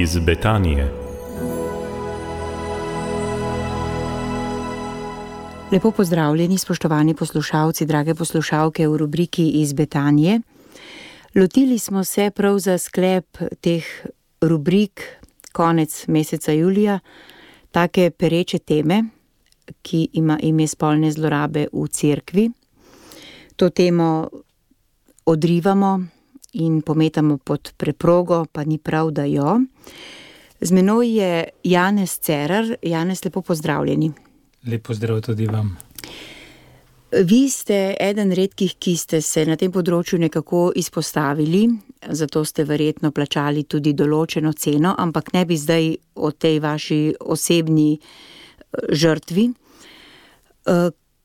iz Betanije. Lepo pozdravljeni, spoštovani poslušalci, drage poslušalke v rubriki iz Betanije. Lotili smo se prav za sklep teh rubrik konec meseca julija, take pereče teme, ki ima ime spolne zlorabe v cerkvi. To temo odrivamo in pometamo pod preprogo, pa ni prav, da jo. Z menoj je Janez Cerar, Janez, lepo pozdravljeni. Lepo zdrav tudi vam. Vi ste eden redkih, ki ste se na tem področju nekako izpostavili, zato ste verjetno plačali tudi določeno ceno, ampak ne bi zdaj o tej vaši osebni žrtvi.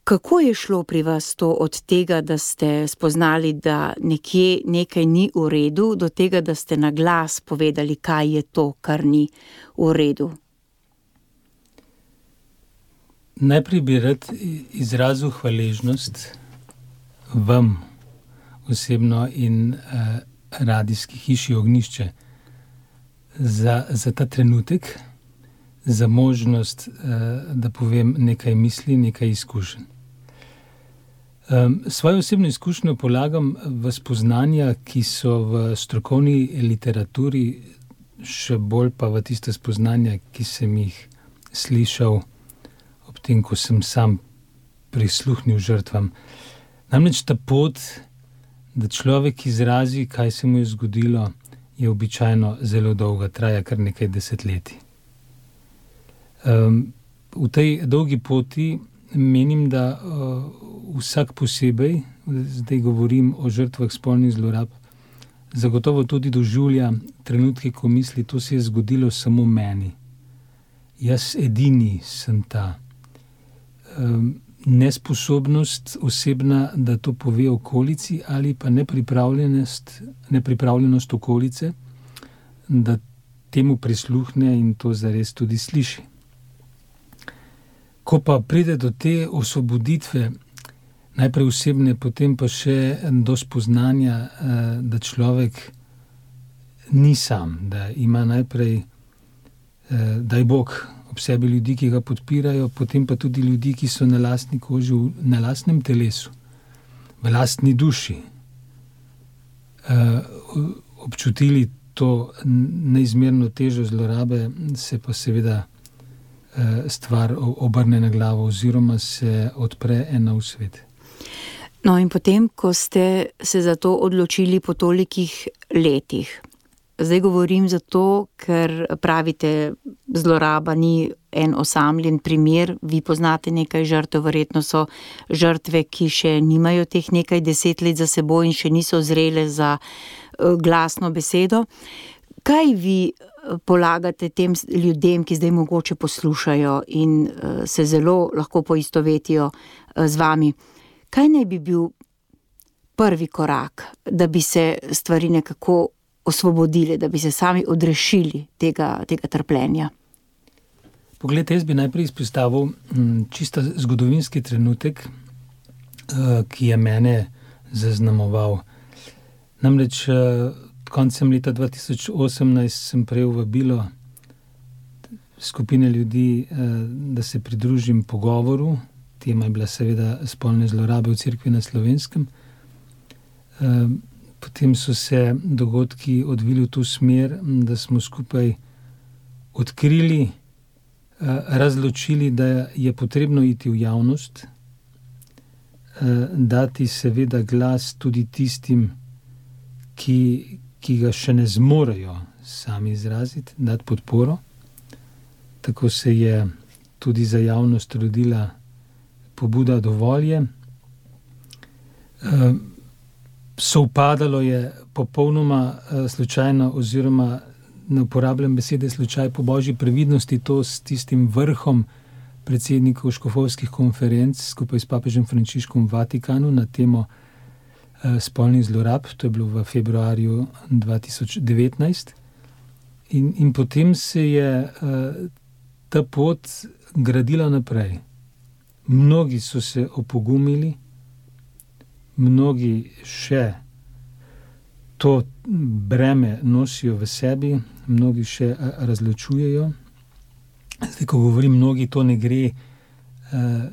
Kako je šlo pri vas to od tega, da ste spoznali, da nekje nekaj ni v redu, do tega, da ste na glas povedali, kaj je to, kar ni v redu? Najprej bi rad izrazil hvaležnost vam osebno in uh, radijski hiši Ognišče za, za ta trenutek, za možnost, uh, da povem nekaj misli, nekaj izkušenj. Um, svojo osebno izkušnjo polagam v spoznanja, ki so v strokovni literaturi, še bolj pa v tiste spoznanja, ki sem jih slišal, ob tem, ko sem sam prisluhnil žrtvam. Namreč ta pot, da človek izrazi, kaj se mu je zgodilo, je običajno zelo dolga, traja kar nekaj desetletij. Um, v tej dolgi poti menim, da uh, vsak posebej, zdaj govorim o žrtvah spolnih zlorab, zagotovo tudi doživlja trenutke, ko misli, da se je zgodilo samo meni. Jaz edini sem ta. Um, nesposobnost osebna, da to pove okolici, ali pa nepripravljenost, nepripravljenost okolice, da temu prisluhne in to zares tudi sliši. Ko pa pride do te osvoboditve, najprej osebne, potem pa še do spoznanja, eh, da človek ni sam, da ima najprej, eh, da je Bog ob sebi ljudi, ki ga podpirajo, potem pa tudi ljudi, ki so na lastni koži, na lastnem telesu, v lastni duši. Eh, občutili to neizmerno težo zlorabe, se pa seveda. Eh, stvar obrne na glavo, oziroma se odpre ena v svet. No, in potem, ko ste se za to odločili po tolikih letih, zdaj govorim zato, ker pravite, zloraba ni en osamljen primer, vi poznate nekaj žrtev, verjetno so žrtve, ki še nimajo teh nekaj deset let za seboj in še niso zrele za eh, glasno besedo. Kaj vi polagate tem ljudem, ki zdaj mogoče poslušajo in uh, se zelo lahko poistovetijo uh, z vami. Kaj naj bi bil prvi korak, da bi se stvari nekako osvobodile, da bi se sami odrešili tega, tega trpljenja? Poglejte, jaz bi najprej izpostavil mm, čisto zgodovinski trenutek, uh, ki je mene zaznamoval. Namreč koncem leta 2018 sem prejel vabilo skupine ljudi, eh, da se pridružim pogovoru. Tema je bila seveda spolne zlorabe v cerkvi na slovenskem. Eh, potem so se dogodki odvili v to smer, da smo skupaj odkrili, eh, razločili, da je potrebno iti v javnost, dati seveda glas tudi tistim, ki, ki ga še ne zmorejo sami izraziti, dati podporo. Tako se je tudi za javnost rodila pobuda dovolje. Ehm, Sovpadalo je popolnoma eh, slučajno, oziroma ne uporabljam besede slučaj po božji previdnosti, to s tistim vrhom predsednikov škofovskih konferenc skupaj s papežem Frančiškom v Vatikanu na temo spolnih zlorab, to je bilo v februarju 2019. In, in potem se je uh, ta pot gradila naprej. Mnogi so se opogumili, mnogi še to breme nosijo v sebi, mnogi še razločujejo. Zdaj, ko govorim, mnogi to ne gre uh,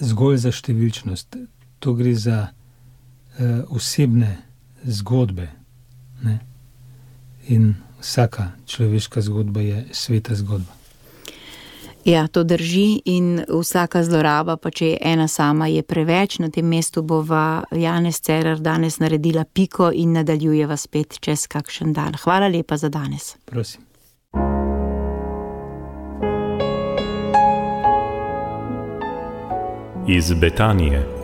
zgolj za številčnost, to gre za uh, osebne zgodbe. Ne? In vsaka človeška zgodba je sveta zgodba. Ja, to drži in vsaka zloraba, pa če je ena sama, je preveč. Na tem mestu bova Janez Cerar danes naredila piko in nadaljujeva spet čez kakšen dan. Hvala lepa za danes. Prosim. Iz Betanije.